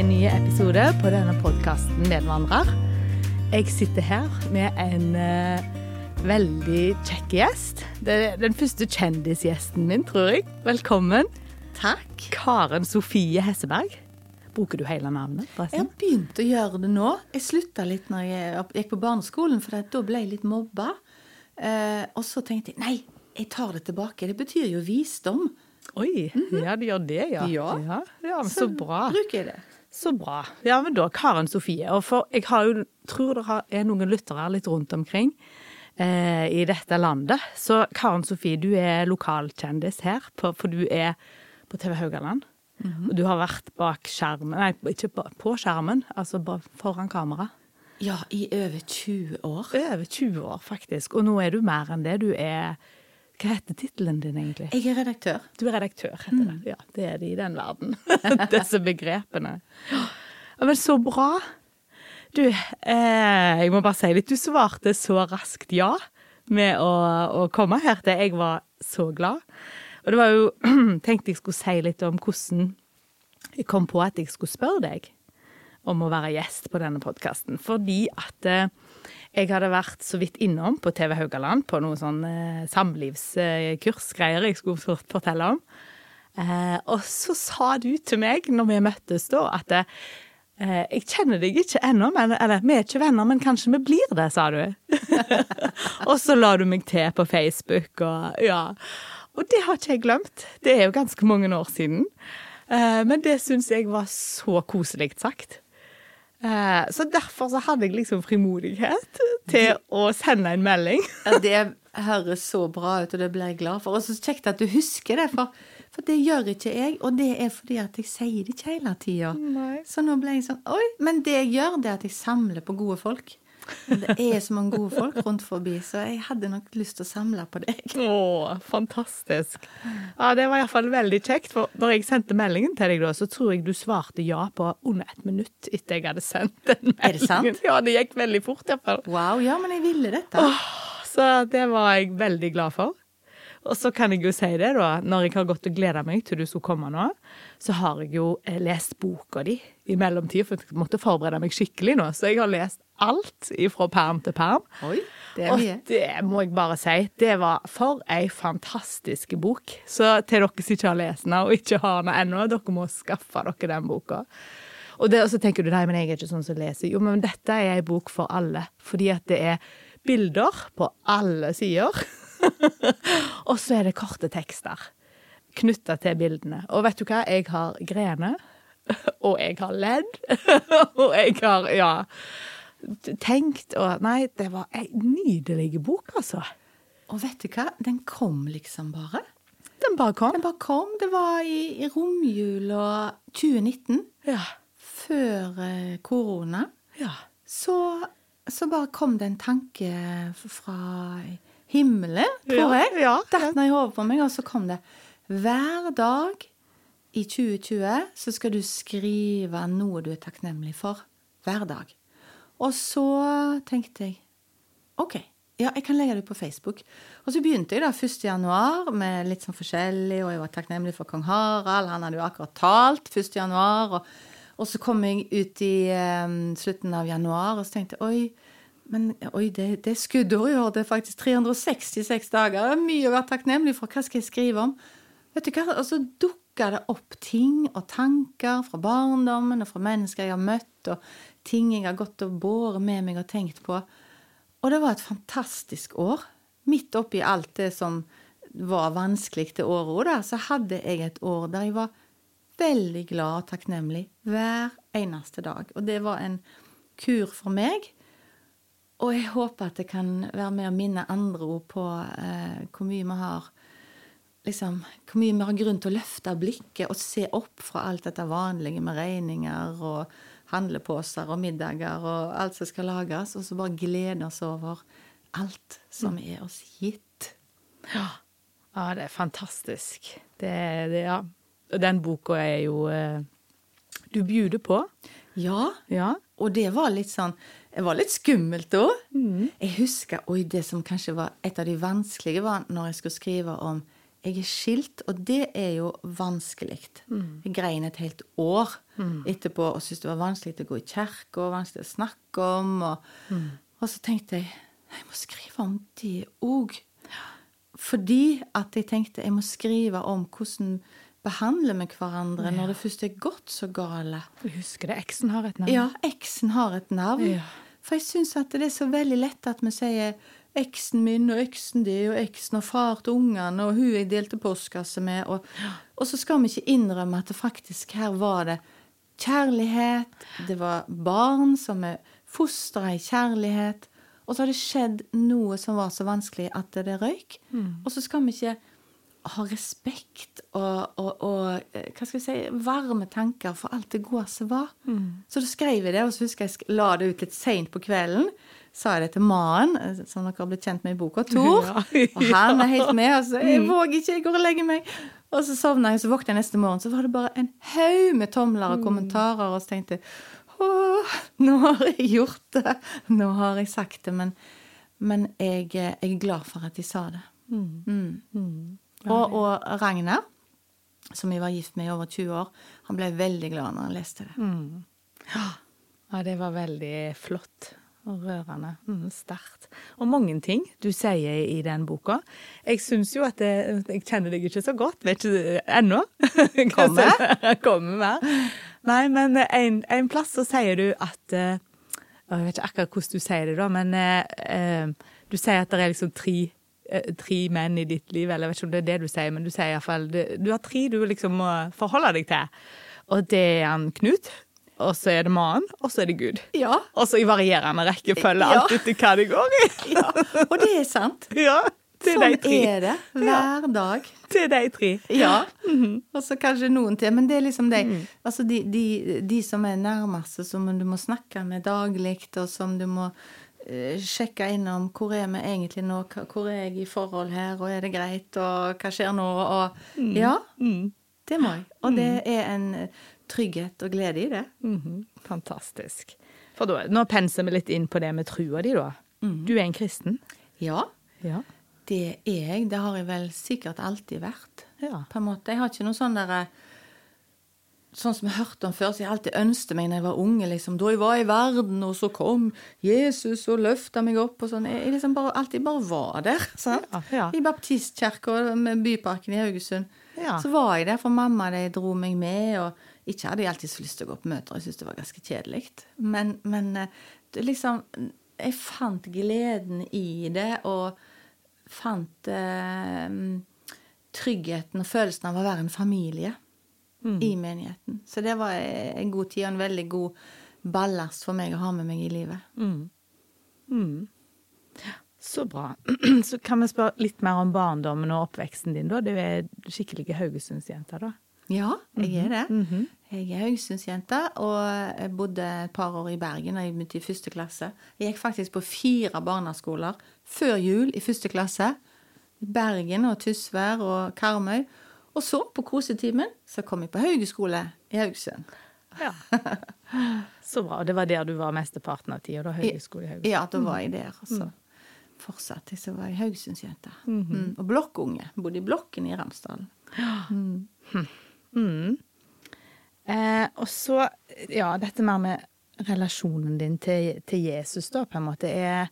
en ny episode på denne podkasten Medvandrer. Jeg sitter her med en uh, veldig kjekk gjest. Det er den første kjendisgjesten min, tror jeg. Velkommen. Takk. Karen Sofie Hesseberg. Bruker du hele navnet? Jeg forresten? har begynt å gjøre det nå. Jeg slutta litt når jeg gikk på barneskolen, for da ble jeg litt mobba. Uh, og så tenkte jeg nei, jeg tar det tilbake. Det betyr jo visdom. Oi, ja, det gjør det, ja. Ja. ja, ja men så bra. bruker jeg det. Så bra. Ja, men da, Karen Sofie. Og for jeg har jo, tror det er noen lyttere litt rundt omkring eh, i dette landet. Så Karen Sofie, du er lokalkjendis her, på, for du er på TV Haugaland. Og du har vært bak skjermen Nei, ikke på, på skjermen, altså foran kamera. Ja, i over 20 år. Over 20 år, faktisk. Og nå er du mer enn det. Du er Hva heter tittelen din, egentlig? Jeg er redaktør. Du er redaktør, heter det. Ja, det er det i den verden. Disse begrepene. Ja, men så bra. Du, eh, jeg må bare si litt. Du svarte så raskt ja med å, å komme her til. Jeg var så glad. Og det var jo Tenkte jeg skulle si litt om hvordan jeg kom på at jeg skulle spørre deg om å være gjest på denne podkasten. Fordi at eh, jeg hadde vært så vidt innom på TV Haugaland på noen sånn eh, samlivskursgreier jeg skulle fort- fortelle om. Eh, og så sa du til meg når vi møttes da, at eh, jeg kjenner deg ikke ennå, men, eller vi er ikke venner, men kanskje vi blir det, sa du. og så la du meg til på Facebook, og ja. Og det har ikke jeg glemt. Det er jo ganske mange år siden. Eh, men det syns jeg var så koselig sagt. Eh, så derfor så hadde jeg liksom frimodighet til å sende en melding. Ja, det høres så bra ut, og det ble jeg glad for. Og så kjekt at du husker det, for, for det gjør ikke jeg. Og det er fordi at jeg sier det ikke hele tida. Så nå ble jeg sånn Oi! Men det jeg gjør, det er at jeg samler på gode folk. Det er så mange gode folk rundt forbi, så jeg hadde nok lyst til å samle på deg. Å, fantastisk. Ja, det var iallfall veldig kjekt. For når jeg sendte meldingen til deg da, så tror jeg du svarte ja på under et minutt etter jeg hadde sendt den meldingen. Er det sant? Ja, det gikk veldig fort iallfall. Wow, ja, men jeg ville dette. Så det var jeg veldig glad for. Og så kan jeg jo si det, da, når jeg har gått og gleda meg til du skulle komme nå, så har jeg jo eh, lest boka di i mellomtida, for jeg måtte forberede meg skikkelig nå. Så jeg har lest alt fra perm til perm. Oi, det er Og det må jeg bare si, det var for ei fantastisk bok. Så til dere som ikke har lest den og ikke har den ennå, dere må skaffe dere den boka. Og, det, og så tenker du nei, men jeg er ikke sånn som leser. Jo, men dette er ei bok for alle. Fordi at det er bilder på alle sider. og så er det korte tekster knytta til bildene. Og vet du hva? Jeg har grener. Og jeg har ledd. og jeg har, ja tenkt og Nei, det var ei nydelig bok, altså. Og vet du hva? Den kom liksom bare. Den bare kom. Den bare kom. Det var i, i romjula 2019, Ja. før eh, korona. ja. Så, så bare kom det en tanke fra himmelen, tror jeg. ja, Datt ned i hodet på meg, og så kom det. Hver dag i 2020 så skal du skrive noe du er takknemlig for. Hver dag. Og så tenkte jeg OK, ja, jeg kan legge det på Facebook. Og så begynte jeg da 1. januar med litt sånn forskjellig, og jeg var takknemlig for kong Harald. Han hadde jo akkurat talt 1. januar. Og, og så kom jeg ut i eh, slutten av januar og så tenkte jeg, oi, men oi, det, det er skuddår i år. Det er faktisk 366 dager. Det er mye å være takknemlig for. Hva skal jeg skrive om? Vet du hva? Og så dukker det opp ting og tanker fra barndommen og fra mennesker jeg har møtt, og ting jeg har gått og båret med meg og tenkt på. Og det var et fantastisk år. Midt oppi alt det som var vanskelig det året òg, så hadde jeg et år der jeg var veldig glad og takknemlig hver eneste dag. Og det var en kur for meg. Og jeg håper at det kan være med å minne andre ord på eh, hvor mye vi har liksom, Hvor mye vi har grunn til å løfte blikket og se opp fra alt dette vanlige med regninger og handleposer og middager og alt som skal lages, og så bare glede oss over alt som er oss gitt. Ja. ja, det er fantastisk. Det, det, ja. Den boka er jo eh, Du bjuder på. Ja, Ja. Og det var litt sånn Det var litt skummelt da. Jeg husker oi, det som kanskje var et av de vanskelige, var når jeg skulle skrive om Jeg er skilt, og det er jo vanskelig. Jeg grein et helt år etterpå og syntes det var vanskelig å gå i kirka, vanskelig å snakke om. Og, og så tenkte jeg jeg må skrive om det òg. Fordi at jeg tenkte jeg må skrive om hvordan behandler vi hverandre når det først er gått så gale. Jeg husker det. Eksen har et navn. Ja, eksen har et navn. Ja. For jeg syns at det er så veldig lett at vi sier eksen min og eksen din og eksen og far til ungene og hun jeg delte postkasse med, og, og så skal vi ikke innrømme at det faktisk her var det kjærlighet, det var barn som er fostra i kjærlighet, og så har det skjedd noe som var så vanskelig at det røyk. Og så skal vi ikke ha respekt og, og, og eh, hva skal jeg si, varme tanker for alt det gode som var. Så da skrev jeg det, og så husker jeg la det ut litt seint på kvelden. Sa jeg det til Maren, eh, som dere har blitt kjent med i boka, Tor. Ja. Og han er helt med. Og så jeg våger ikke, jeg går og legger meg. Og så sovna jeg, og så våkna jeg neste morgen, så var det bare en haug med tomler og kommentarer. Og så tenkte jeg åh, nå har jeg gjort det. Nå har jeg sagt det. Men, men jeg, eh, jeg er glad for at de sa det. Mm. Og, og Ragnar, som jeg var gift med i over 20 år, han ble veldig glad når han leste det. Ja, det var veldig flott og rørende. Mm, Sterkt. Og mange ting du sier i den boka. Jeg syns jo at det, Jeg kjenner deg ikke så godt, vet ikke ennå. Kommer? Kommer mer. Nei, men en, en plass så sier du at eh, Jeg vet ikke akkurat hvordan du sier det, da, men eh, eh, du sier at det er liksom tre, eh, tre menn i ditt liv, eller jeg vet ikke om det er det du sier, men du sier iallfall Du har tre du liksom må forholde deg til. Og det er han Knut, og så er det mannen, og så er det Gud. Ja. Og så i varierende rekkefølge, Ja. alt etter hva det går i. ja. Og det er sant. Ja, til Sånn de tre. er det hver dag. Til de tre. Ja. Og så kanskje noen til. Men det er liksom de, altså de, de, de som er nærmeste, som du må snakke med daglig, og som du må eh, sjekke innom hvor er vi egentlig nå, hvor er jeg i forhold her, og er det greit, og hva skjer nå, og Ja, det må jeg. Og det er en trygghet og glede i det. Mhm, Fantastisk. For da, nå penser vi litt inn på det med trua di, da. Du er en kristen? Ja, Ja. det er jeg. Det har jeg vel sikkert alltid vært. Ja. på en måte. Jeg har ikke noe sånn derre Sånn som jeg hørte om før, så jeg alltid ønsket meg når jeg var unge, liksom. Da jeg var i verden, og så kom Jesus og løfta meg opp og sånn. Jeg liksom bare, alltid bare var der. sant? Ja. I baptistkirka med Byparken i Haugesund. Ja. Så var jeg der, for mamma de dro meg med. Og ikke hadde jeg alltid så lyst til å gå på møter, jeg syntes det var ganske kjedelig. Men, men eh, det liksom Jeg fant gleden i det, og fant eh, tryggheten og følelsen av å være en familie i menigheten. Så det var en god tid og en veldig god ballast for meg å ha med meg i livet. Så bra. Så kan vi spørre litt mer om barndommen og oppveksten din, da. Du er skikkelig Haugesundsjente, da. Ja, jeg er det. Jeg er Haugesundsjente, og jeg bodde et par år i Bergen da jeg begynte i første klasse. Jeg gikk faktisk på fire barneskoler før jul i første klasse. I Bergen og Tysvær og Karmøy. Og så, på kosetimen, så kom jeg på Haugeskole i Haugesund. Ja. Så bra. Og det var der du var mesteparten av tida, da? Høgskole i Haugesund. Ja, da var jeg der. Og så fortsatte jeg, så var jeg Haugesundsjente. Mm. Og blokkunge. Bodde i blokken i Ramsdalen. Eh, og så, ja, dette mer med relasjonen din til, til Jesus, da, på en måte, er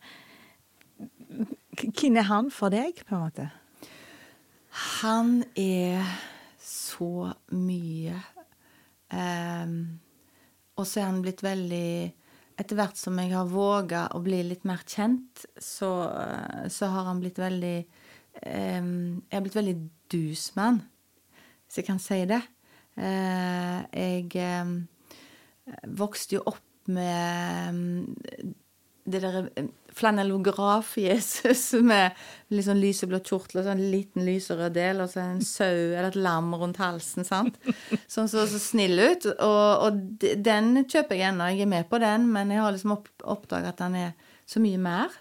Hvem er han for deg, på en måte? Han er så mye. Eh, og så er han blitt veldig Etter hvert som jeg har våga å bli litt mer kjent, så, så har han blitt veldig eh, Jeg har blitt veldig dus med han, hvis jeg kan si det. Eh, jeg ehm, vokste jo opp med ehm, det der eh, flanellograf-Jesus med litt sånn lyseblå kjortel og sånn liten lyserød del, og så en sau eller et lam rundt halsen, sant. Sånn så, så snill ut. Og, og den kjøper jeg ennå, jeg er med på den, men jeg har liksom opp, oppdaga at han er så mye mer.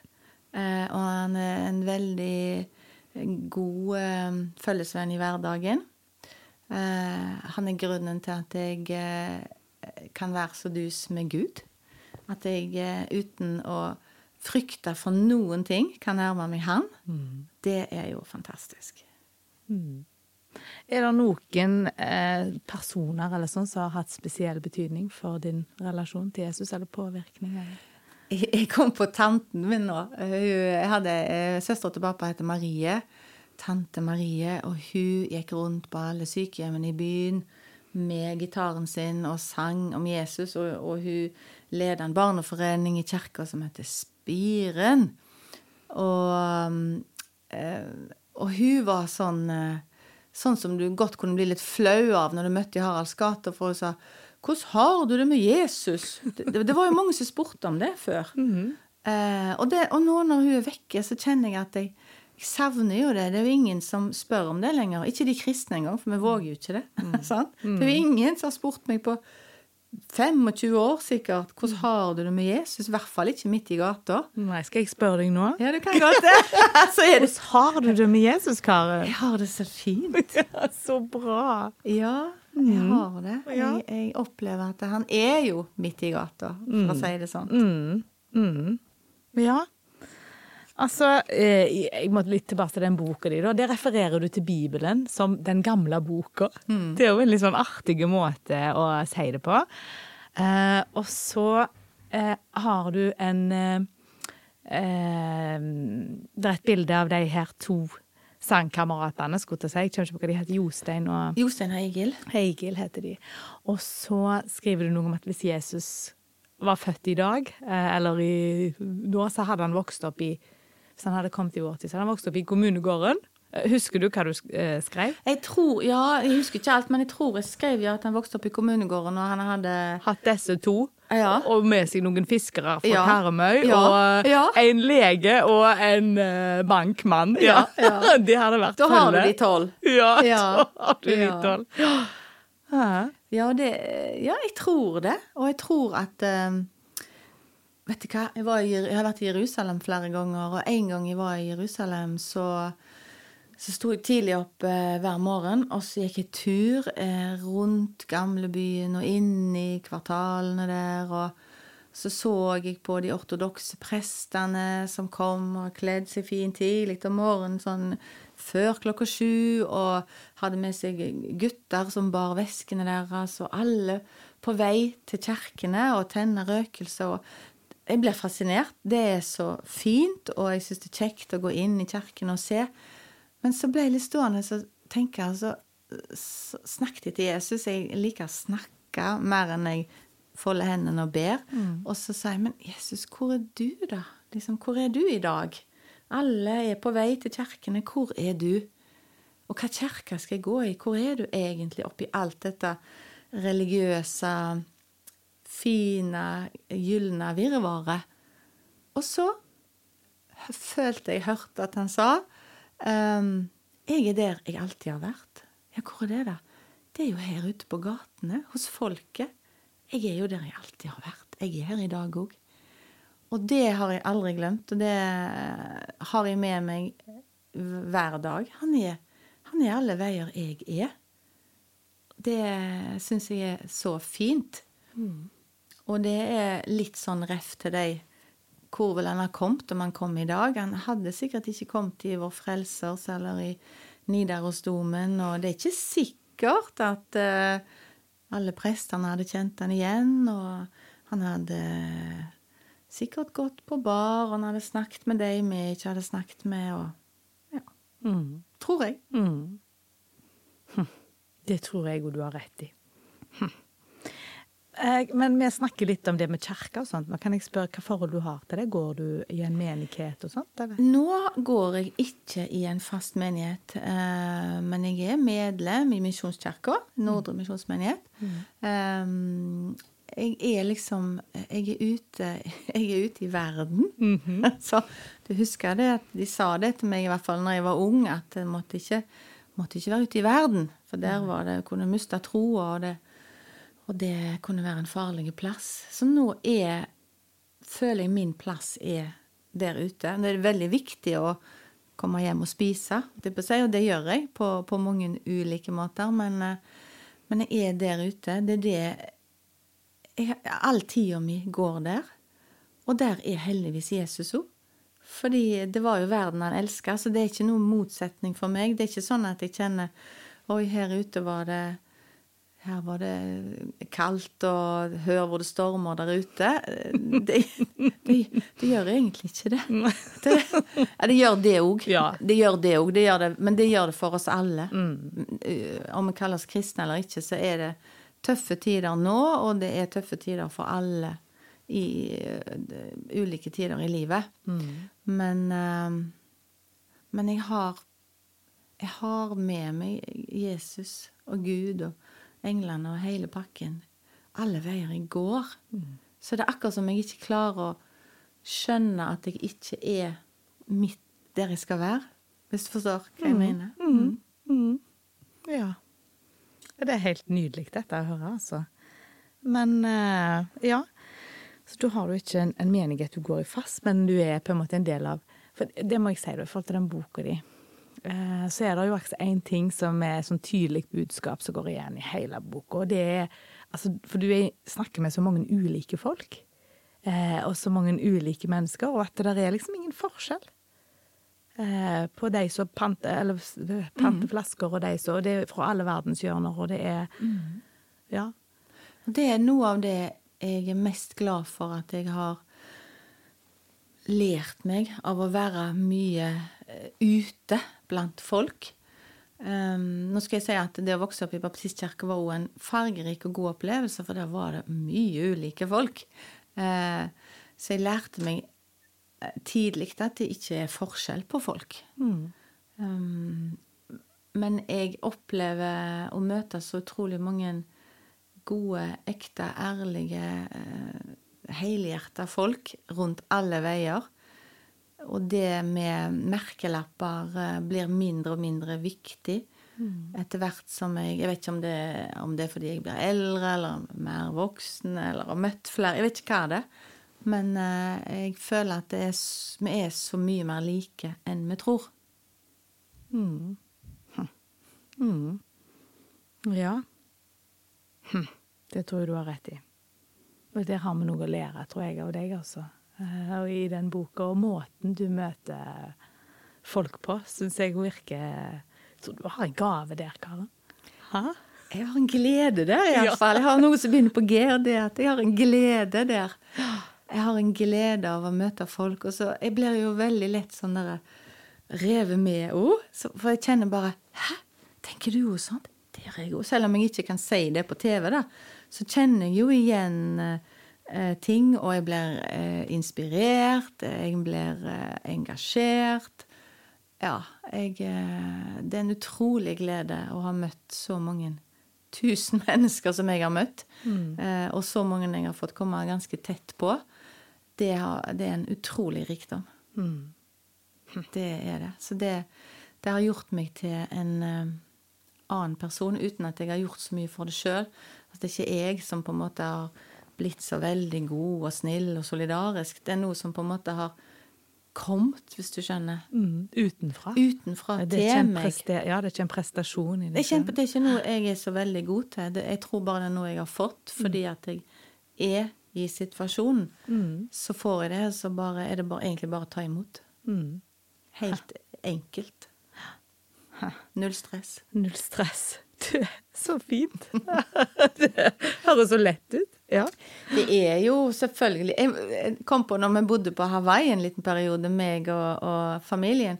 Eh, og han er en veldig god eh, følgesvenn i hverdagen. Eh, han er grunnen til at jeg eh, kan være så dus med Gud. At jeg eh, uten å frykte for noen ting kan nærme meg Han. Det er jo fantastisk. Er det noen eh, personer eller sånn som har hatt spesiell betydning for din relasjon til Jesus, eller påvirkning? Jeg jeg kom på tanten min nå. Hun- Jeg hadde Søstera til pappa heter Marie. Tante Marie. Og hun gikk rundt på alle sykehjemmene i byen med gitaren sin og sang om Jesus. Og, og hun leda en barneforening i kirka som heter Spiren. Og, eh, og hun var sånn eh, Sånn som du godt kunne bli litt flau av når du møtte i Haralds gate, for hun sa 'Hvordan har du det med Jesus?' Det, det, var jo mange som spurte om det før. eh, og, det, og nå når hun er vekke, så kjenner jeg at jeg, jeg savner jo det. Det er jo ingen som spør om det lenger. Ikke de kristne engang, for vi våger jo ikke det. sant? Det er jo ingen som har spurt meg på 25 år sikkert 'Hvordan har du det med Jesus?' I hvert fall ikke midt i gata. Nei, skal jeg spørre deg nå? Ja, du kan godt det. så er det Hvordan har du det med Jesus, Karen? Jeg har det så fint. Ja, så bra. Ja, jeg har det. Jeg, jeg opplever at han er jo midt i gata, for å si det sånn. Mm. Mm. Ja. Altså, eh, jeg måtte litt tilbake til den boka di. da. Der refererer du til Bibelen som den gamle boka. Det er jo en litt sånn artig måte å si det på. Eh, og så eh, har du en Det er et bilde av de her to sangkameratene, skulle jeg si. Jeg kommer ikke hva de heter. Jostein og Jostein og Egil. Egil heter de. Og så skriver du noe om at hvis Jesus var født i dag, eller i nå, så hadde han vokst opp i Hvis han hadde kommet i vår tid, så han vokste opp i kommunegården. Eh, Husker du hva du eh, skrev? Jeg tror, ja, jeg husker ikke alt, men jeg tror jeg skrev ja at han vokste opp i kommunegården, og han hadde Hatt disse to, Ja. og med seg noen fiskere fra Ja. Karmøy, Ja. og Ja. en lege og en eh, bankmann. Ja. De hadde vært Da har du de tolv. Ja, Ja. da har du de tolv. Ja. Ja, det, ja, jeg tror det. Og jeg tror at eh, Vet du hva, jeg, i, jeg har vært i Jerusalem flere ganger, og en gang jeg var i Jerusalem, så, så sto jeg tidlig opp eh, hver morgen, og så gikk jeg tur eh, rundt gamlebyen og inn i kvartalene der, og så så jeg på de ortodokse prestene som kom og kledde seg fint tidlig om morgenen, sånn før klokka sju, og hadde med seg gutter som bar veskene deres, og alle på vei til kjerkene og tenne røkelse. og jeg blir fascinert. Det er så fint, og jeg syns det er kjekt å gå inn i kjerken og se. Men så ble jeg litt stående og tenke og så Snakket jeg til Jesus? Jeg liker å snakke mer enn jeg folder hendene og ber. Og så sa jeg, men Jesus, hvor er du, da? Liksom, hvor er du i dag? Alle er på vei til kjerkene. Hvor er du? Og hva kirke skal jeg gå i? Hvor er du egentlig oppi alt dette religiøse fine, gylne virvaret. Og så følte jeg hørte at han sa ehm, Jeg er der jeg alltid har vært. Ja, hvor er det, da? Det er jo her ute på gatene, hos folket. Jeg er jo der jeg alltid har vært. Jeg er her i dag òg. Og det har jeg aldri glemt, og det har jeg med meg hver dag. Han er, han er alle veier jeg er. Det syns jeg er så fint. Og det er litt sånn ref til deg hvor vel han ha kommet om han kom i dag? Han hadde sikkert ikke kommet i Vår Frelsers eller i Nidarosdomen, og det er ikke sikkert at uh, alle prestene hadde kjent han igjen, og han hadde sikkert gått på bar, og han hadde snakket med deg vi ikke hadde snakket med, og ja, Mm. tror jeg. Mm. Hm. Det tror jeg òg du har rett i. Hm. Eh, Men vi snakker litt om det med kirke og sånt. Nå kan jeg spørre hva forhold du har til det? Går du i en menighet og sånt? Eller? Nå går jeg ikke i en fast menighet, eh, men jeg er medlem i Misjonskirka, Nordre misjonsmenighet. Mm. jeg er liksom Jeg er ute, jeg er ute i verden. Så du husker det at de sa det til meg i hvert fall når jeg var ung, at jeg måtte ikke, måtte ikke være ute i verden. For der var det, kunne miste troa, og det, og det kunne være en farlig plass. Så nå er føler jeg min plass er der ute. Det er veldig viktig å komme hjem og spise, det seg, og det gjør jeg på, på mange ulike måter. Men, eh, men jeg er der ute. Det er det jeg, All tida mi går der. Og der er heldigvis Jesus òg. Fordi det var jo verden han elska, så det er ikke noen motsetning for meg. Det er ikke sånn at jeg kjenner Oi, her ute var det her var det kaldt, og hør hvor det stormer der ute. Det, det, det gjør egentlig ikke det. Det, ja, det gjør det òg. Ja. Det gjør det òg, men det gjør det for oss alle. Om vi kaller oss kristne eller ikke, så er det tøffe tider nå, og det er tøffe tider for alle i uh, ulike tider i livet. Men, uh, men jeg har jeg har med meg Jesus og Gud og englene og hele pakken alle veier jeg går. Så det er akkurat som jeg ikke klarer å skjønne at jeg ikke er midt der jeg skal være. Hvis du forstår hva jeg mener? Mm. Ja. Det er helt nydelig dette å høre, altså. Men uh, ja. Så da har du ikke en, en menighet du går i fast, men du er på en måte en del av For det må jeg si, da, i forhold til den boka di. Eh, så er det jo faktisk én ting som er sånn tydelig budskap som går igjen i hele boka. Og det er altså, For du er, snakker med så mange ulike folk. Eh, og så mange ulike mennesker, og at det der er liksom ingen forskjell. Eh, på de som panter, eller panter flasker, og de som Og det er fra alle verdenshjørner, og det er Ja. Det er noe av det jeg er mest glad for at jeg har lært meg av å være mye ute blant folk. Um, nå skal jeg si at Det å vokse opp i baptistkirke var også en fargerik og god opplevelse, for der var det mye ulike folk. Uh, så jeg lærte meg eh, tidlig at det ikke er forskjell på folk. Um, men jeg opplever å møte så utrolig mange gode, ekte, ærlige, uh, helhjerta folk rundt alle veier. Og det med merkelapper eh, blir mindre og mindre viktig etter hvert som jeg Jeg vet ikke om det, om det er fordi jeg blir eldre, eller mer voksen, eller har møtt flere Jeg vet ikke hva det er. Men eh, jeg føler at det er, vi er så mye mer like enn vi tror. Ja. Hm. Det tror jeg du har rett i. Og der har vi noe å lære, tror jeg, av deg, altså. Eh, Og i den boka, og måten du møter folk på, syns jeg virker Jeg tror du har en gave der, Karen. Hæ? Jeg har en glede der, Ja. iallfall. Jeg har noe som begynner på G, og det at jeg har en glede der. Jeg har en glede av å møte folk. Og så Jeg blir jo veldig lett sånn der revet med òg. For jeg kjenner bare Hæ? Tenker du jo sånn? Det gjør jeg òg. Selv om jeg ikke kan si det på TV, da, så kjenner jeg jo igjen eh, ting, og jeg blir eh, inspirert, jeg blir eh, engasjert. Ja, jeg eh, Det er en utrolig glede å ha møtt så mange tusen mennesker som jeg har møtt. Eh, og så mange jeg har fått komme ganske tett på. Det, har, det er en utrolig rikdom. Det er det. Så det, det har gjort meg til en eh, annen person uten at jeg har gjort så mye for det sjøl. At det ikke er jeg som på en måte har blitt så veldig god og snill og solidarisk. Det er noe som på en måte har kommet, hvis du skjønner, Mm, utenfra. utenfra det til meg. ja, det er ikke en prestasjon i Det det. er, det er ikke noe jeg er så veldig god til. Det, jeg tror bare det er noe jeg har fått fordi at jeg er i situasjonen. Så får jeg det, så bare, er det bare, egentlig bare å ta imot. Mm. Helt enkelt. Null stress. Null stress. Du, så fint. det høres så lett ut. Ja. Det er jo selvfølgelig Jeg kom på når vi bodde på Hawaii en liten periode, meg og, og familien.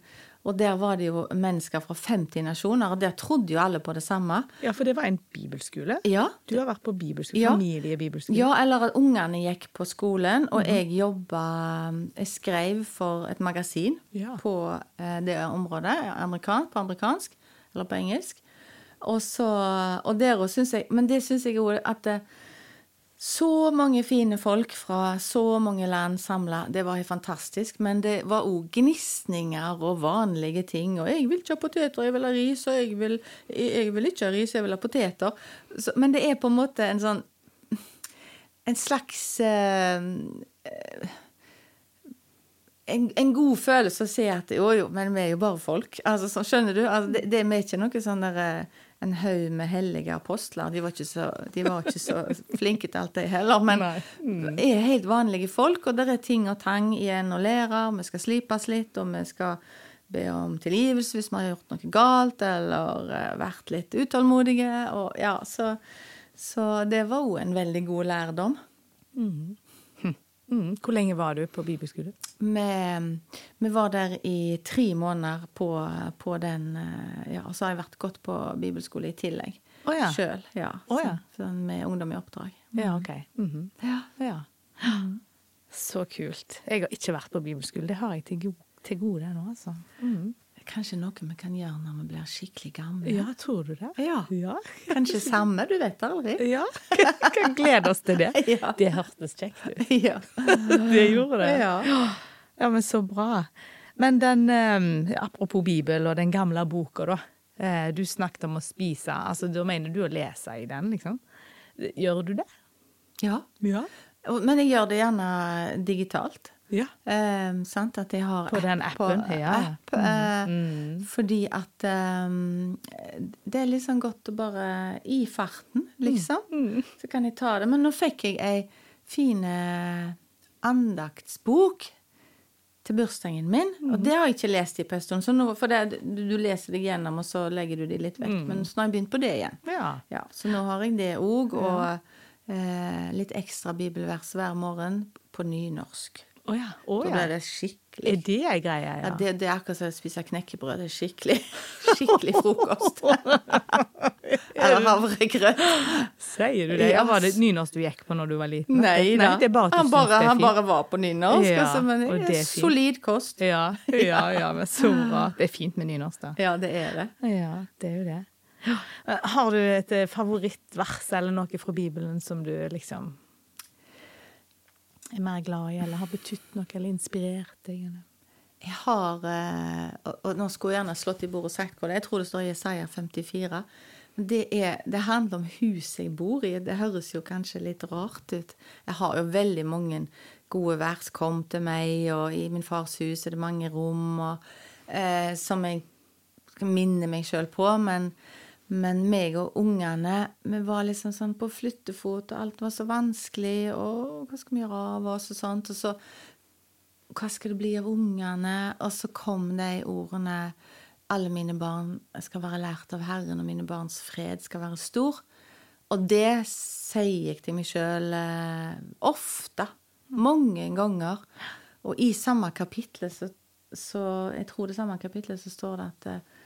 Og der var det jo mennesker fra 50 nasjoner, og der trodde jo alle på det samme. ja, for det var en bibelskole. Ja, Du har vært på bibelskole, Ja. familiebibelskole. Ja, eller at ungene gikk på skolen, og jeg jobba Jeg skrev for et magasin Ja. på eh, det området, amerikan, på amerikansk, eller på engelsk. Og så Og der òg syns jeg Men det syns jeg òg at det, så mange fine folk fra så mange land samla, det var helt fantastisk. Men det var òg gnisninger og vanlige ting. Og 'jeg vil ikke ha poteter, jeg vil ha ris', og 'jeg vil, jeg vil ikke ha ris, jeg vil ha poteter'. Så, men det er på en måte en sånn En slags eh, en, en god følelse å se at jo, jo, men vi er jo bare folk. Altså, så, skjønner du? Altså, det, det er ikke noe sånn der eh, en haug med hellige apostler. De var ikke så, de var ikke så flinke til alt, det heller. Men Mm. er helt vanlige folk, og det er ting og tang igjen å lære. Vi skal slipes litt, og vi skal be om tilgivelse hvis vi har gjort noe galt, eller eh, vært litt utålmodige. Og, ja, så, så det var òg en veldig god lærdom. Mm. Hvor lenge var du på bibelskole? Vi, vi var der i tre måneder på, på den eh, Ja, og så har jeg vært godt på bibelskole i tillegg. Oh, ja. Sjøl, ja. Oh, ja. Så- Sånn med ungdom i oppdrag. Ja, ok. Mhm. Ja. Ja. Så kult. Jeg har ikke vært på bibelskole. Det har jeg til, go til gode nå, altså. Mhm. Kanskje noe vi kan gjøre når vi blir skikkelig gamle. Ja, tror du det? Ja. Ja. Kanskje samme, du vet aldri. Ja, kan glede oss til det. Ja. Det hørtes kjekt ut. Ja. Det gjorde det. Ja. Ja, men så bra. Men den, eh, apropos Bibel og den gamle boka, da. Eh, du snakket om å spise. Altså, Da mener du å lese i den, liksom? Gjør du det? ja. Ja. Men jeg gjør det gjerne digitalt. Ja. Eh, sant? At jeg har På den appen, på ja. app, eh, Mm. Fordi at eh, det er liksom godt å bare I farten, liksom. Mm. Så kan jeg ta det. Men nå fikk jeg ei fin eh, andaktsbok til bursdagen min. Mm. Og det har jeg ikke lest i på en stund. Så nå, for det, du, du leser deg gjennom, og så legger du de litt vekk. Men så har jeg begynt på det igjen. Ja. Ja, så nå har jeg det òg, og eh, litt ekstra bibelvers hver morgen på nynorsk. Å ja. Å Da blir det skikkelig Er det ei greie, ja, ja? det, det er akkurat som å spise knekkebrød. Det er skikkelig, skikkelig frokost. Eller havregrøt. Sier du det? Ja, var det nynorsk du gikk på når du var liten? Nei da. det er bare han, bare, han bare var på nynorsk. Ja, altså, men det er er solid kost. Ja, ja, ja, men så bra. Det er fint med nynorsk, da. Ja, det er det. Ja, det er jo det. Har du et eh, favorittvers eller noe fra Bibelen som du liksom er mer glad i, eller har betydd noe, eller inspirert deg? Jeg har eh, og, nå skulle jeg gjerne slått i bordet og sagt hva det er. Jeg tror det står i Jesaja 54. Men det, er, det handler om huset jeg bor i. Det høres jo kanskje litt rart ut. Jeg har jo veldig mange gode vers kom til meg, og i min fars hus er det mange rom og, eh, som jeg minner meg sjøl på. Men, men meg og ungene, vi var liksom sånn på flyttefot, og alt var så vanskelig, og hva skal vi gjøre av oss, og sånt. Og så hva skal det bli av ungene? Og så kom de ordene Alle mine barn skal være lært av Herren, og mine barns fred skal være stor. Og det sier jeg til meg sjøl eh, ofte. Mange ganger. Og i samme kapittel så, så Jeg tror det samme kapitlet så står det at eh,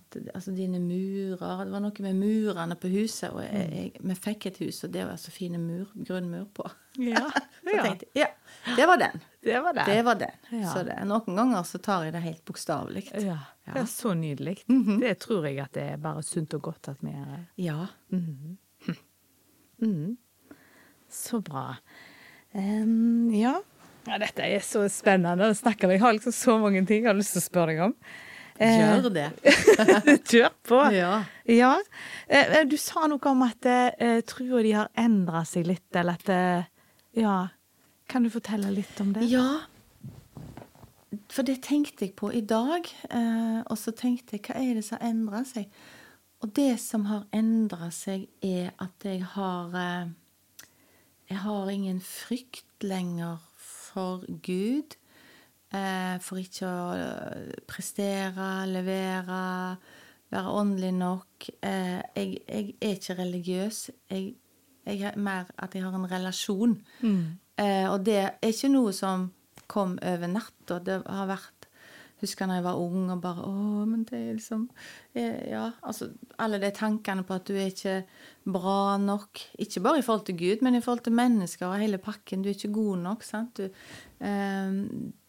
at altså dine murer Det var noe med murene på huset. Og jeg, jeg, vi fikk et hus, og det var så fine mur, grunnmur på. Ja, Så ja. tenkte jeg, ja, det var den. Det var den. Det var den. Ja. Så det, noen ganger så tar jeg det helt bokstavelig. Ja, det er så nydelig. Det tror jeg at det er bare sunt og godt at vi gjør. Ja. Mm. Så bra. Um, ja. ja, dette er så spennende å snakke med. Jeg har liksom så mange ting jeg har lyst til å spørre deg om. Eh, Gjør det. Kjør på. Ja. Ja. Eh, Du sa noe om at eh, trua di har endra seg litt, eller at eh, Ja. Kan du fortelle litt om det? Ja. For det tenkte jeg på i dag. Eh, og så tenkte jeg, hva er det som har endra seg? Og det som har endra seg, er at jeg har eh, Jeg har ingen frykt lenger for Gud. Eh, for ikke å eh, prestere, levere, være åndelig nok. Eh, jeg, jeg er ikke religiøs. Jeg, jeg er mer at jeg har en relasjon. Eh, og det er ikke noe som kom over natta. Det har vært Husker da jeg var ung og bare Å, men det er liksom eh, Ja, altså alle de tankene på at du er ikke bra nok. Ikke bare i forhold til Gud, men i forhold til mennesker og hele pakken. Du er ikke god nok. sant? Du, eh,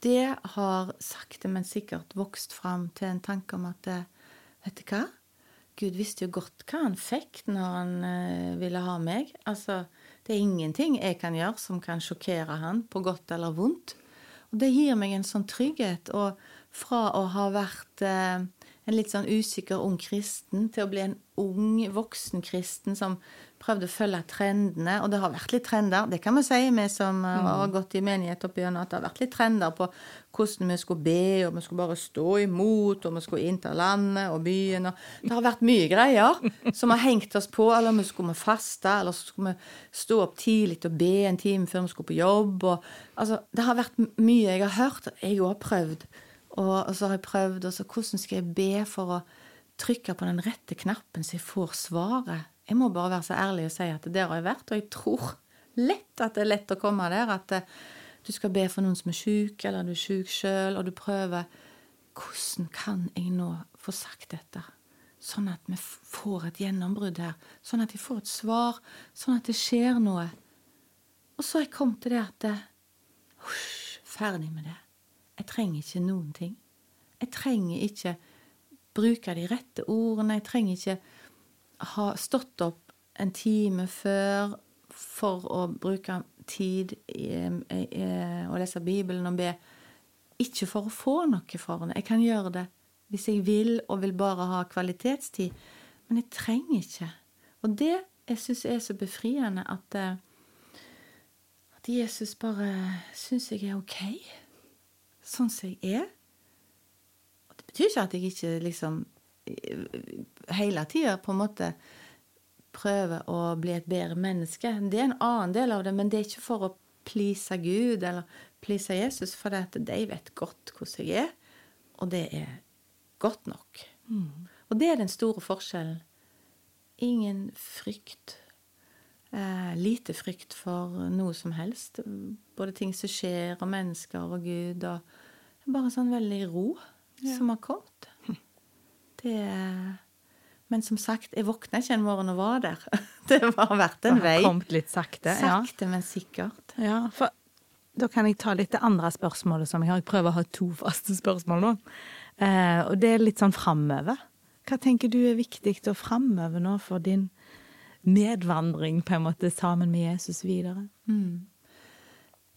det har sakte, men sikkert vokst fram til en tanke om at eh, Vet du hva? Gud visste jo godt hva han fikk når han eh, ville ha meg. Altså, det er ingenting jeg kan gjøre som kan sjokkere han på godt eller vondt. Og det gir meg en sånn trygghet. Og fra å ha vært eh, en litt sånn usikker ung kristen til å bli en ung voksen kristen som prøvde å følge trendene. Og det har vært litt trender, det kan vi si, vi som har gått i menighet opp igjennom, at det har vært litt trender på hvordan vi skulle be, og vi skulle bare stå imot, og vi skulle innta landet og byen. Og det har vært mye greier som har hengt oss på. Eller vi skulle faste, eller så skulle vi stå opp tidlig og be en time før vi skulle på jobb. Og, altså, det har vært mye jeg har hørt. Jeg òg har prøvd. Og, og, så har jeg prøvd, og så hvordan skal jeg be for å trykke på den rette knappen så jeg får svaret? Jeg må bare være så ærlig og si at der har jeg vært, og jeg tror lett at det er lett å komme der. At eh, du skal be for noen som er syk, eller du er syk sjøl, og du prøver Hvordan kan jeg nå få sagt dette? Sånn at vi får et gjennombrudd her. Sånn at jeg får et svar. Sånn at det skjer noe. Og så har jeg kommet til det at eh, Husj, ferdig med det. Jeg trenger ikke noen ting. Jeg trenger ikke bruke de rette ordene. Jeg trenger ikke ha stått opp en time før for å bruke tid å lese Bibelen og be. Ikke for å få noe for det. Jeg kan gjøre det hvis jeg vil og vil bare ha kvalitetstid. Men jeg trenger ikke. Og det jeg syns er så befriende, at, eh, at Jesus bare syns jeg er ok sånn som jeg er. Og det betyr ikke at jeg ikke liksom hele tida på en måte prøver å bli et bedre menneske. Det er en annen del av det, men det er ikke for å please Gud eller please Jesus, for det at de vet godt hvordan jeg er, og det er godt nok. Mm. Og det er den store forskjellen. Ingen frykt. Eh, lite frykt for noe som helst. Både ting som skjer, og mennesker og Gud. og Bare sånn veldig ro ja. som har kommet. Det Men som sagt, jeg våkna ikke en morgen og var der. Det har vært en vei. Kommet litt sakte. Sakte, ja. men sikkert. Ja, for da kan jeg ta litt det andre spørsmålet som jeg har. Jeg prøver å ha to faste spørsmål nå. Eh, og det er litt sånn framover. Hva tenker du er viktig å framover nå for din medvandring på en måte sammen med Jesus videre? Mm.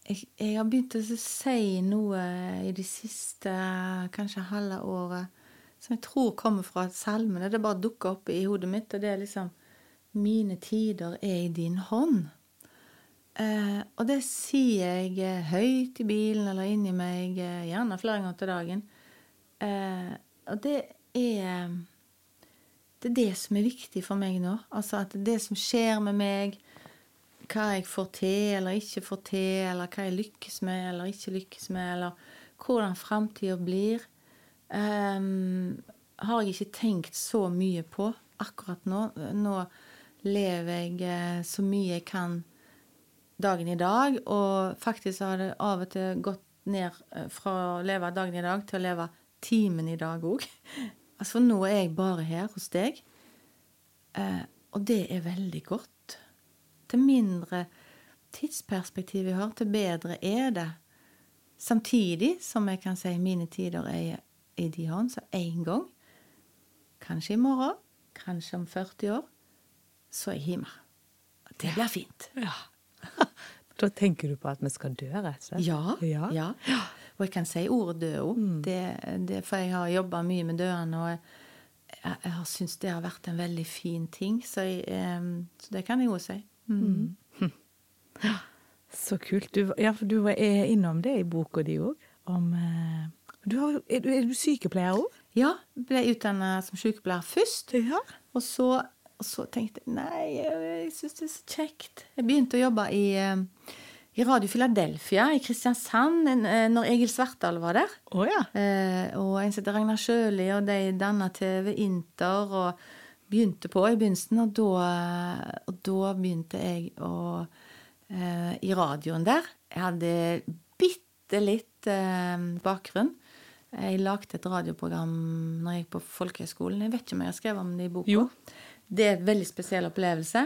Jeg, jeg, har begynt å si noe i de siste, kanskje halve året, som jeg tror kommer fra salmene. Det bare dukker opp i hodet mitt, og det er liksom Mine tider er i din hånd. Eh, og det sier jeg eh, høyt i bilen eller inni meg, eh, gjerne flere ganger til dagen. Eh, og det er Det er det som er viktig for meg nå. Altså at det som skjer med meg, hva jeg får til eller ikke får til, eller hva jeg lykkes med eller ikke lykkes med, eller hvordan framtida blir, um, har jeg ikke tenkt så mye på akkurat nå. Nå lever jeg eh, så mye jeg kan dagen i dag, og faktisk har det av og til gått ned eh, fra å leve dagen i dag til å leve timen i dag òg. Altså, nå er jeg bare her hos deg, eh, og det er veldig godt. Til mindre tidsperspektiv jeg har, til bedre er det. Samtidig som jeg kan si mine tider er i de hånd, så én gang, kanskje i morgen, kanskje om 40 år, så er jeg hjemme. Det blir fint. Ja. Da tenker du på at vi skal dø, rett og slett? Ja. ja. ja. Og jeg kan si ordet død òg. Mm. For jeg har jobba mye med døende, og jeg, jeg, jeg har syntes det har vært en veldig fin ting. Så, jeg, um, så det kan jeg òg si. Mm. Mm. Så kult. Du, ja, du er innom det i boka di òg, om uh, er, du, er, du, sykepleier òg? Ja, ble utdanna som sykepleier først. Ja. Og, så, og, så, tenkte jeg nei, jeg syns det er så kjekt. Jeg begynte å jobbe i, eh, i Radio Philadelphia i Kristiansand eh, når Egil Svartdal var der. Oh, ja. eh, og en som Ragnar Sjøli, og de danna TV Inter. og begynte på i begynnelsen, og da, og da begynte jeg å eh, I radioen der. Jeg hadde bitte litt eh, bakgrunn. Jeg lagde et radioprogram når jeg gikk på folkehøgskolen. Jeg vet ikke om jeg har skrevet om det i boka. Jo. Det er en veldig spesiell opplevelse.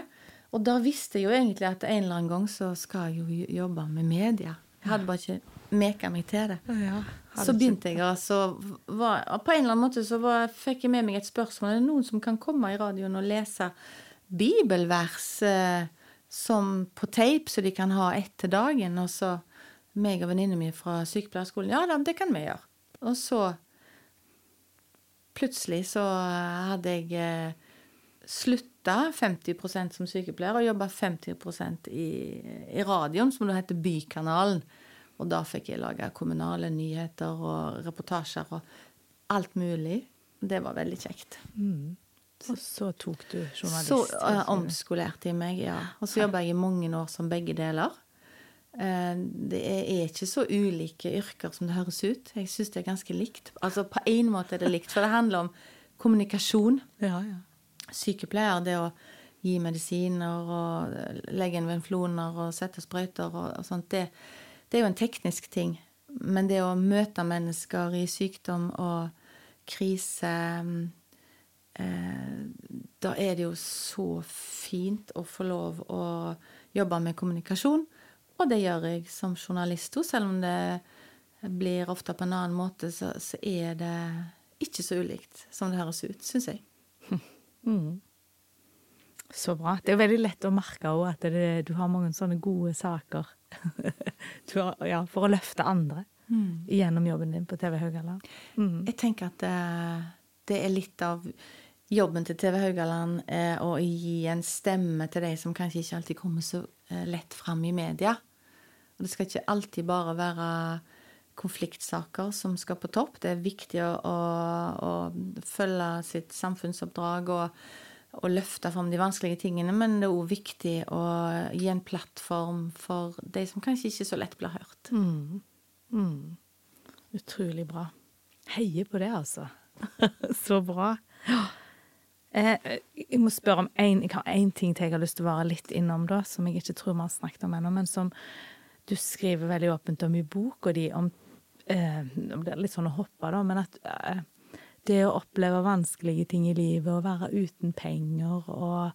Og da visste jeg jo egentlig at en eller annen gang så skal jeg jo jobbe med media. Jeg hadde bare ikke meka meg til det. Ja, så begynte jeg, altså var, På en eller annen måte så var, fikk jeg med meg et spørsmål. Er det noen som kan komme i radioen og lese bibelvers eh, som på tape, så de kan ha ett til dagen? Og så meg og venninna mi fra sykepleierskolen. Ja da, det kan vi gjøre. Og så plutselig så hadde jeg eh, slutta slutta 50% som sykepleier og jobba 50% i, i radioen, som da heter Bykanalen. Og da fikk jeg lage kommunale nyheter og reportasjer og alt mulig. Det var veldig kjekt. Mm. Og så tok du journalist? Så uh, omskolerte jeg meg, ja. Og så jobba jeg i mange år som begge deler. Uh, det er ikke så ulike yrker som det høres ut. Jeg syns det er ganske likt. Altså på én måte er det likt, for det handler om kommunikasjon. Ja, ja. Sykepleier, det å gi medisiner og legge inn venfloner og sette sprøyter og, og sånt, det, det er jo en teknisk ting. Men det å møte mennesker i sykdom og krise eh, Da er det jo så fint å få lov å jobbe med kommunikasjon. Og det gjør jeg som journalist òg, selv om det blir ofte på en annen måte, så, så, er det ikke så ulikt som det høres ut, syns jeg. Mm. Så bra. Det er veldig lett å merke òg at det, du har mange sånne gode saker har, ja, for å løfte andre mm. gjennom jobben din på TV Haugaland. Mm. Jeg tenker at det, eh, det, er litt av jobben til TV Haugaland eh, å gi en stemme til de som kanskje ikke alltid kommer så eh, lett fram i media. Og det skal ikke alltid bare være konfliktsaker som skal på topp. Det er viktig å, å, å følge sitt samfunnsoppdrag og og, løfte fram de vanskelige tingene, men det er òg viktig å gi en plattform for de som kanskje ikke så lett blir hørt. Mm. Mm. Utrolig bra. Heier på det, altså. så bra. Eh, jeg må spørre om én ting til jeg har lyst til å være litt innom, da, som jeg ikke tror vi har snakket om ennå, men som du skriver veldig åpent om i boka di, om Nå blir det litt sånn å hoppe, da, men at eh, det å oppleve vanskelige ting i livet, å være uten penger og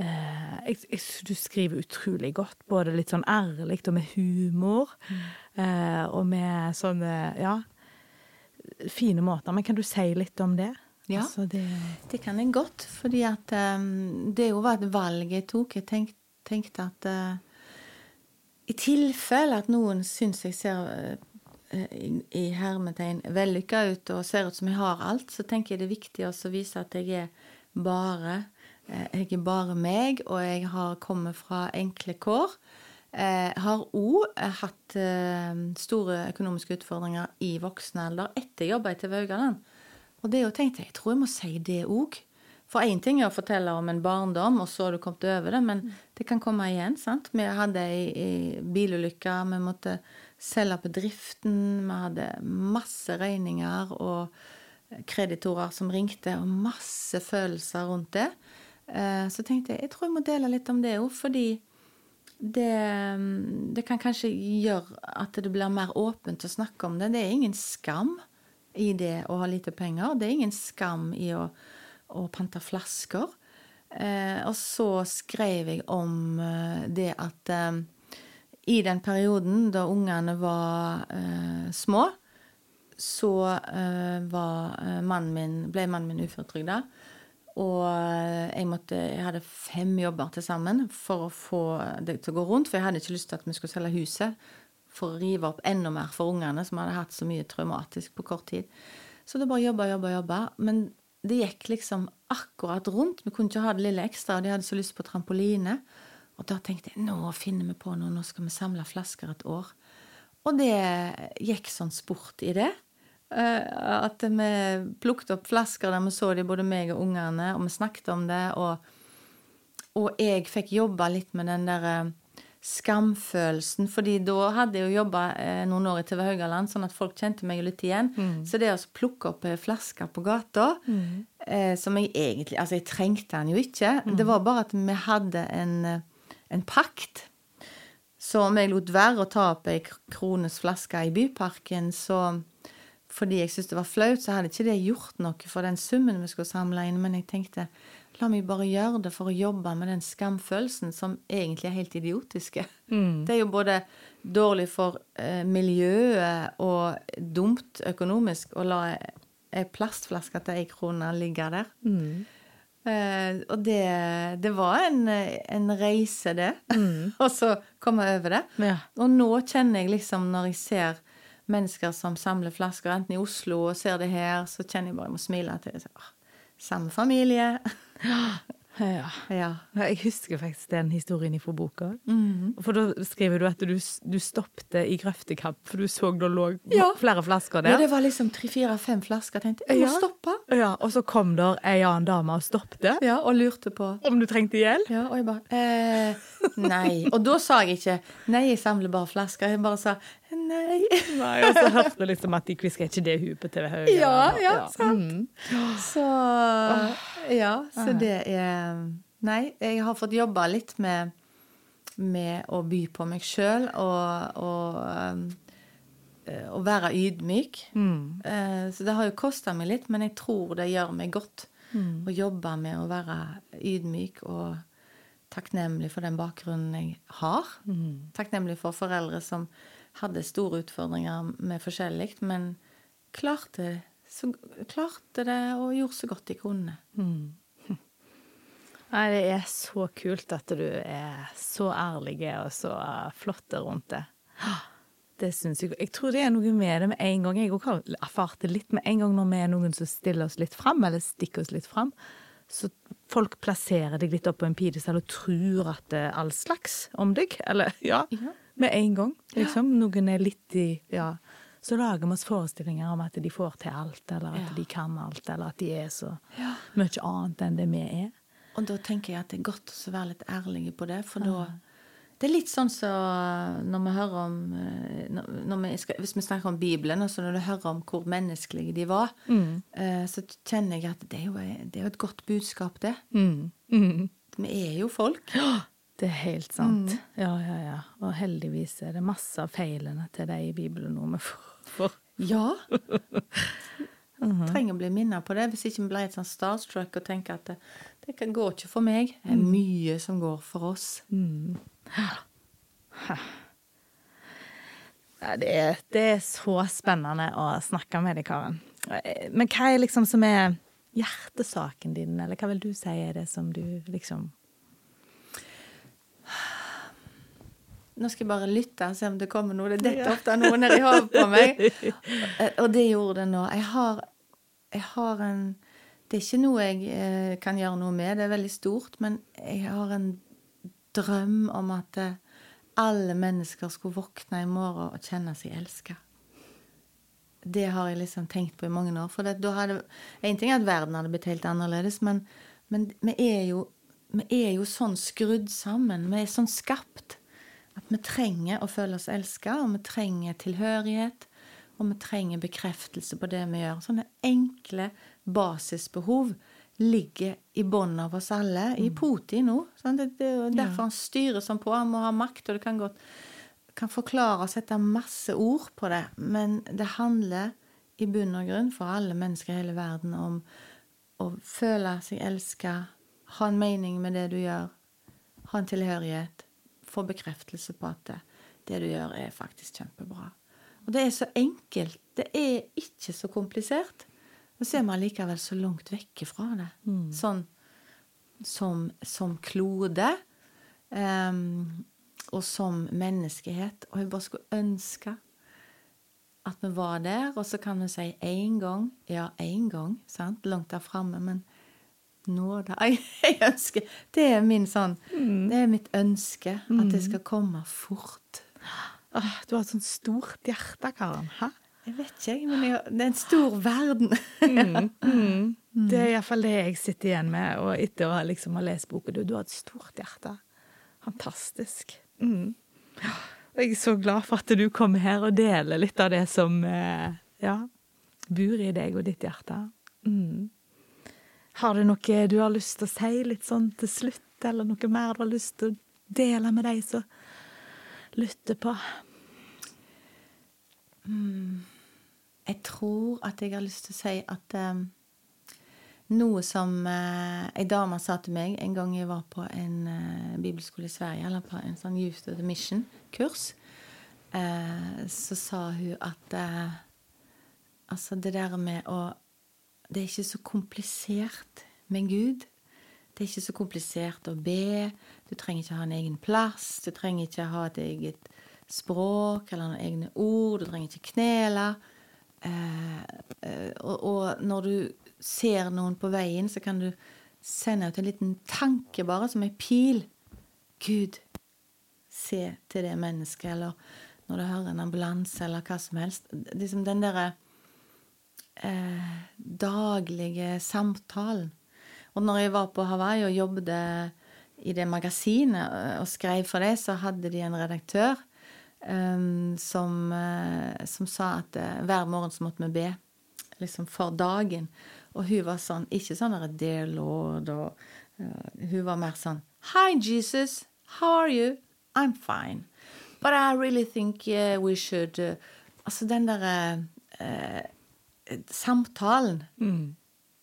eh, jeg, jeg, Du skriver utrolig godt, både litt sånn ærlig og med humor, mm. eh, og med sånne, ja Fine måter. Men kan du si litt om det? Ja, altså det... det... kan jeg godt. Fordi at um, det jo var et valg jeg tok. Jeg tenk, tenkte at uh, i tilfelle at noen syns jeg ser i, i hermetegn vellykka ut og ser ut som jeg har alt, så tenker jeg det er viktig å vise at jeg er bare eh, Jeg er bare meg, og jeg har kommet fra enkle kår. Jeg eh, har òg hatt eh, store økonomiske utfordringer i voksen alder etter jeg jobba i TV Haugaland. Og det jo tenkte jeg, jeg tror jeg må si det òg. For én ting er å fortelle om en barndom, og så har du kommet over det, men det kan komme igjen. sant? Vi hadde ei bilulykke, vi måtte selge bedriften. Vi hadde masse regninger og kreditorer som ringte, og masse følelser rundt det. Eh, så tenkte jeg jeg tror jeg må dele litt om det òg, fordi det, det, kan kanskje gjøre at det blir mer åpent å snakke om det. Det er ingen skam i det å ha lite penger. Det er ingen skam i å, å pante flasker. Eh, og så skrev jeg om eh, det at i den perioden da ungene var eh, små, så eh, var eh, mannen min, ble mannen min uføretrygda. Og eh, jeg, måtte, jeg hadde fem jobber til sammen for å få det til å gå rundt. For jeg hadde ikke lyst til at vi skulle selge huset for å rive opp enda mer for ungene, som hadde hatt så mye traumatisk på kort tid. Så det bare jobba, jobba, jobba. Men det gikk liksom akkurat rundt. Vi kunne ikke ha det lille ekstra, og de hadde så lyst på trampoline. Og da tenkte jeg nå finner vi på noe, nå skal vi samle flasker et år. Og det gikk sånn sport i det. Eh, at vi plukket opp flasker der vi så de, både meg og ungene, og vi snakket om det. Og, og jeg fikk jobba litt med den der eh, skamfølelsen. fordi da hadde jeg jo jobba eh, noen år i TV Haugaland, sånn at folk kjente meg litt igjen. Mm. Så det å plukke opp flasker på gata, mm. eh, som jeg egentlig Altså, jeg trengte den jo ikke. Mm. Det var bare at vi hadde en en pakt. Så om jeg lot være å ta opp ei krones flaske i Byparken, så fordi jeg syntes det var flaut, så hadde ikke det gjort noe for den summen vi skulle samle inn. Men jeg tenkte la meg bare gjøre det for å jobbe med den skamfølelsen som egentlig er helt idiotiske. Mm. Det er jo både dårlig for eh, miljøet og dumt økonomisk å la ei plastflaske til ei krone ligge der. Mm. Uh, og det, det, var en, en reise, det. Mm. og så komme over det. Ja. Og nå kjenner jeg liksom, når jeg ser mennesker som samler flasker, enten i Oslo og ser det her, så kjenner jeg bare jeg må smile til det. Samme familie. Ja. Ja. Jeg husker faktisk den historien fra boka. Mhm. For da skriver du at du, du stoppte i grøftekamp, for du så det lå Ja. flere flasker ja, der. det var liksom tre, fire, fem flasker. Jeg tenkte jeg må Ja. stoppe. Ja, og så kom der ei annen dame og stoppte. Ja, og lurte på Om du trengte hjelp? Ja, og jeg bare eh, Nei. Og da sa jeg ikke nei, jeg samler bare flasker. Jeg bare sa nei. Nei, Og så hørte du liksom at de kvisker ikke det hun på TV Høyre. Ja, ja, sant. Mm. Så Ja, så det er Nei, jeg har fått jobba litt med, med å by på meg sjøl og, og um, eh, være ydmyk. Mm. Eh, Så det har jo kosta meg litt, men jeg tror det gjør meg godt Mm. å jobbe med å være ydmyk og takknemlig for den bakgrunnen jeg har. Mm. Takknemlig for foreldre som hadde store utfordringer med forskjellig, men klarte, så, klarte det og gjorde så godt de kunne. Mm. Nei, det er så kult at du er så ærlig og så flott rundt det. Det syns jeg Jeg tror det er noe med det med en gang. Jeg har erfart det litt med en gang når vi er noen som stiller oss litt fram, eller stikker oss litt fram. Så folk plasserer deg litt opp på en pidestall og tror at det er all slags om deg. Eller ja, Ja. Med en gang. Liksom. Noen er litt i Ja. Så lager vi oss forestillinger om at de får til alt, eller at Ja. de kan alt, eller at de er så Ja. mye annet enn det vi er. Og da tenker jeg at det er godt å være litt ærlig på det, for da Det er litt sånn som når vi hører om eh, når vi skal, Hvis vi snakker om Bibelen, og så når du hører om hvor menneskelige de var, mm. så kjenner jeg at det er jo, det er jo et godt budskap, det. Mm. Mm. Vi er jo folk. Det er helt sant. Ja, ja, ja. Og heldigvis er det masse av feilene til de i Bibelen nå vi får. Ja. Trenger å bli minnet på det, hvis ikke vi blir helt sånn starstruck og tenker at det, det kan går ikke for meg. Det er mye som går for oss. Ja, det, er, det er så spennende å snakke med deg, Karen. Men hva er liksom som er hjertesaken din, eller hva vil du si er det som du liksom Nå skal jeg bare lytte og se om det kommer noe. Det detter ofte noe i hodet på meg. Og det gjorde det nå. Jeg har, jeg har en Det er ikke noe jeg eh, kan gjøre noe med, det er veldig stort, men jeg har en drøm om at eh, alle mennesker skulle våkne i morgen og kjenne seg elska. Det har jeg liksom tenkt på i mange år. For det, da hadde, en ting er at verden hadde blitt helt annerledes, men, men vi, er jo, vi er jo sånn skrudd sammen. Vi er sånn skapt. At vi trenger å føle oss elska, og vi trenger tilhørighet. Og vi trenger bekreftelse på det vi gjør. Sånne enkle basisbehov ligger i bunnen av oss alle. I Putin nå. Det, det er derfor han styrer sånn på. Han må ha makt, og det kan godt kan forklare og sette masse ord på det. Men det handler i bunn og grunn for alle mennesker i hele verden om å føle seg elska, ha en mening med det du gjør, ha en tilhørighet, få bekreftelse på at det, det du gjør, er faktisk kjempebra. Og det er så enkelt. Det er ikke så komplisert. Og så er vi allikevel så langt vekke fra det. Sånn som, som klode. Um, og som menneskehet. Og jeg bare skulle ønske at vi var der. Og så kan vi si én gang. Ja, én gang. sant? Langt der framme. Men nå, da jeg, ønsker Det er min sånn Det er mitt ønske. At det skal komme fort. Åh, Du har et sånt stort hjerte, Karen. Hæ? Jeg vet ikke, men jeg, det er en stor verden. Mm, mm. Det er iallfall det jeg sitter igjen med, og etter å liksom ha lest boka. Du, du har et stort hjerte. Fantastisk. Mm. Jeg er så glad for at du kommer her og deler litt av det som eh, ja, bor i deg og ditt hjerte. Mm. Har du noe du har lyst til å si litt sånn til slutt, eller noe mer du har lyst til å dele med de som lytter på? Jeg tror at jeg har lyst til å si at um, noe som uh, ei dame sa til meg en gang jeg var på en uh, bibelskole i Sverige, eller på en sånn Youth of the Mission-kurs, uh, så sa hun at uh, altså det der med å Det er ikke så komplisert med Gud. Det er ikke så komplisert å be. Du trenger ikke ha en egen plass. Du trenger ikke ha et eget språk eller noen egne ord. Du trenger ikke knele. Eh, eh, og, og når du ser noen på veien, så kan du sende ut en liten tanke, bare, som ei pil. Gud, se til det mennesket, eller når du hører en ambulanse, eller hva som helst. Liksom den derre eh, daglige samtalen. Og når jeg var på Hawaii og jobbet i det magasinet og skrev for det, så hadde de en redaktør um, som, uh, som, sa at uh, hver morgen så måtte vi be liksom for dagen. Og hun var sånn Ikke sånn der 'Dear Lord' og uh, Hun var mer sånn 'Hi, Jesus. How are you? I'm fine. But I really think we should Altså den derre samtalen. Mm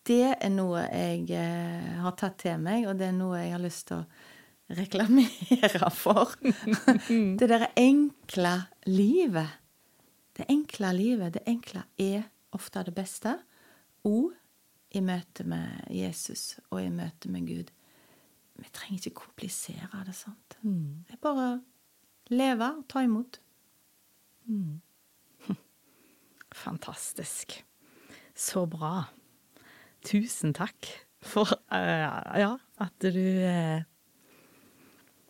det er noe jeg eh, har tatt til meg, og det er noe jeg har lyst til å reklamere for. det derre enkle livet. Det enkle livet, det enkle er ofte det beste. Og i møte med Jesus og i møte med Gud. Vi trenger ikke komplisere det. sant? Mm. Det er bare leve og ta imot. Mm. Fantastisk. Så bra. Tusen takk for uh, ja, at du uh,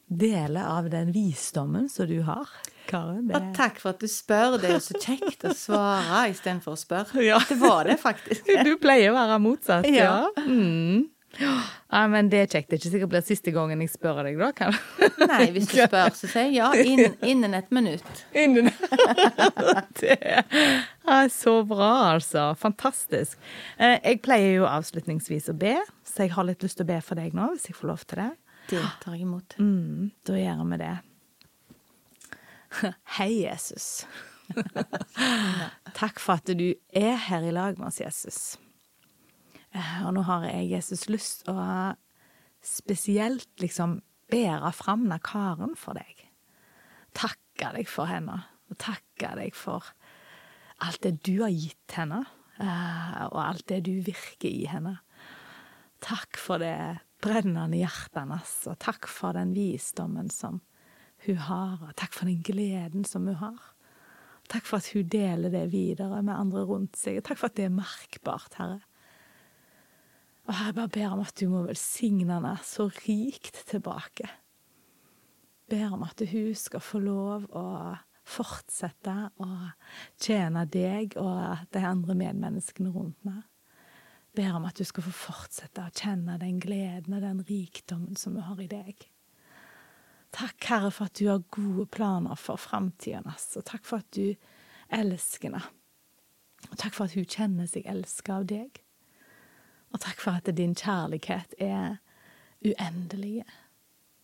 deler av den visdommen som du har. Karen, det... Og takk for at du spør. Det er jo så kjekt å svare istedenfor å spørre. Ja. Det var det faktisk. Du pleier å være motsatt. Ja. ja. Mm. Ja, men det er kjekt. Det er ikke sikkert blir siste gangen jeg spør deg, da. Kan... Nei, hvis du spør, så sier jeg ja. Innen, innen et minutt. Innen Det er så bra, altså. Fantastisk. Eh, jeg pleier jo avslutningsvis å be, så jeg har litt lyst til å be for deg nå, hvis jeg får lov til det. Det tar jeg imot. Mm, da gjør vi det. Hei, Jesus. Takk for at du er her i lag med oss, Jesus. Eh, og nå har jeg, Jesus, lyst å spesielt liksom bære fram Karen for deg. Takke deg for henne, og takke deg for alt det du har gitt henne, eh, og alt det du virker i henne. Takk for det brennende hjertet hennes, og takk for den visdommen som hun har, og takk for den gleden som hun har. Takk for at hun deler det videre med andre rundt seg, og takk for at det er merkbart, Herre. Og jeg bare ber om at du må velsigne henne så rikt tilbake. Ber om at hun skal få lov å fortsette å tjene deg og de andre medmenneskene rundt meg. Ber om at du skal få fortsette å kjenne den gleden og den rikdommen som vi har i deg. Takk, Herre, for at du har gode planer for framtida hennes, og takk for at du elsker henne. Og takk for at hun kjenner seg elska av deg. Og takk for at din kjærlighet er uendelig.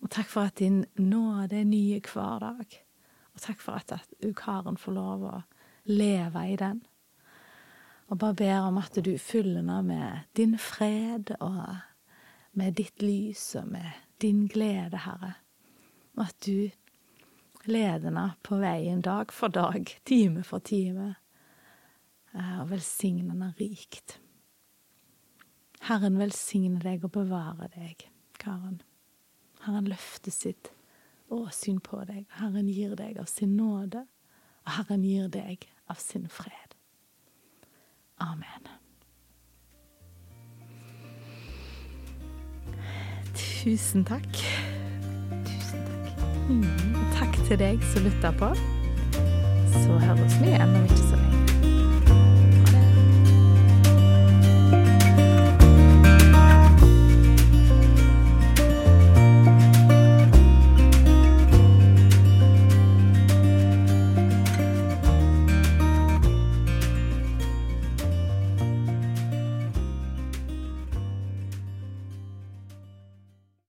Og takk for at din nåde er nye hver dag. Og takk for at, at Karen får lov å leve i den. Og bare ber om at du fyller henne med din fred og med ditt lys og med din glede, Herre. Og at du leder henne på veien dag for dag, time for time, eh, og velsigner henne rikt. Herren velsigne deg og bevare deg, Karen. Herren løfter sitt åsyn på deg. Herren gir deg av sin nåde, og Herren gir deg av sin fred. Amen. Tusen takk. Tusen takk. Mm, takk til deg som lytter på. Så høres vi igjen om ikke så.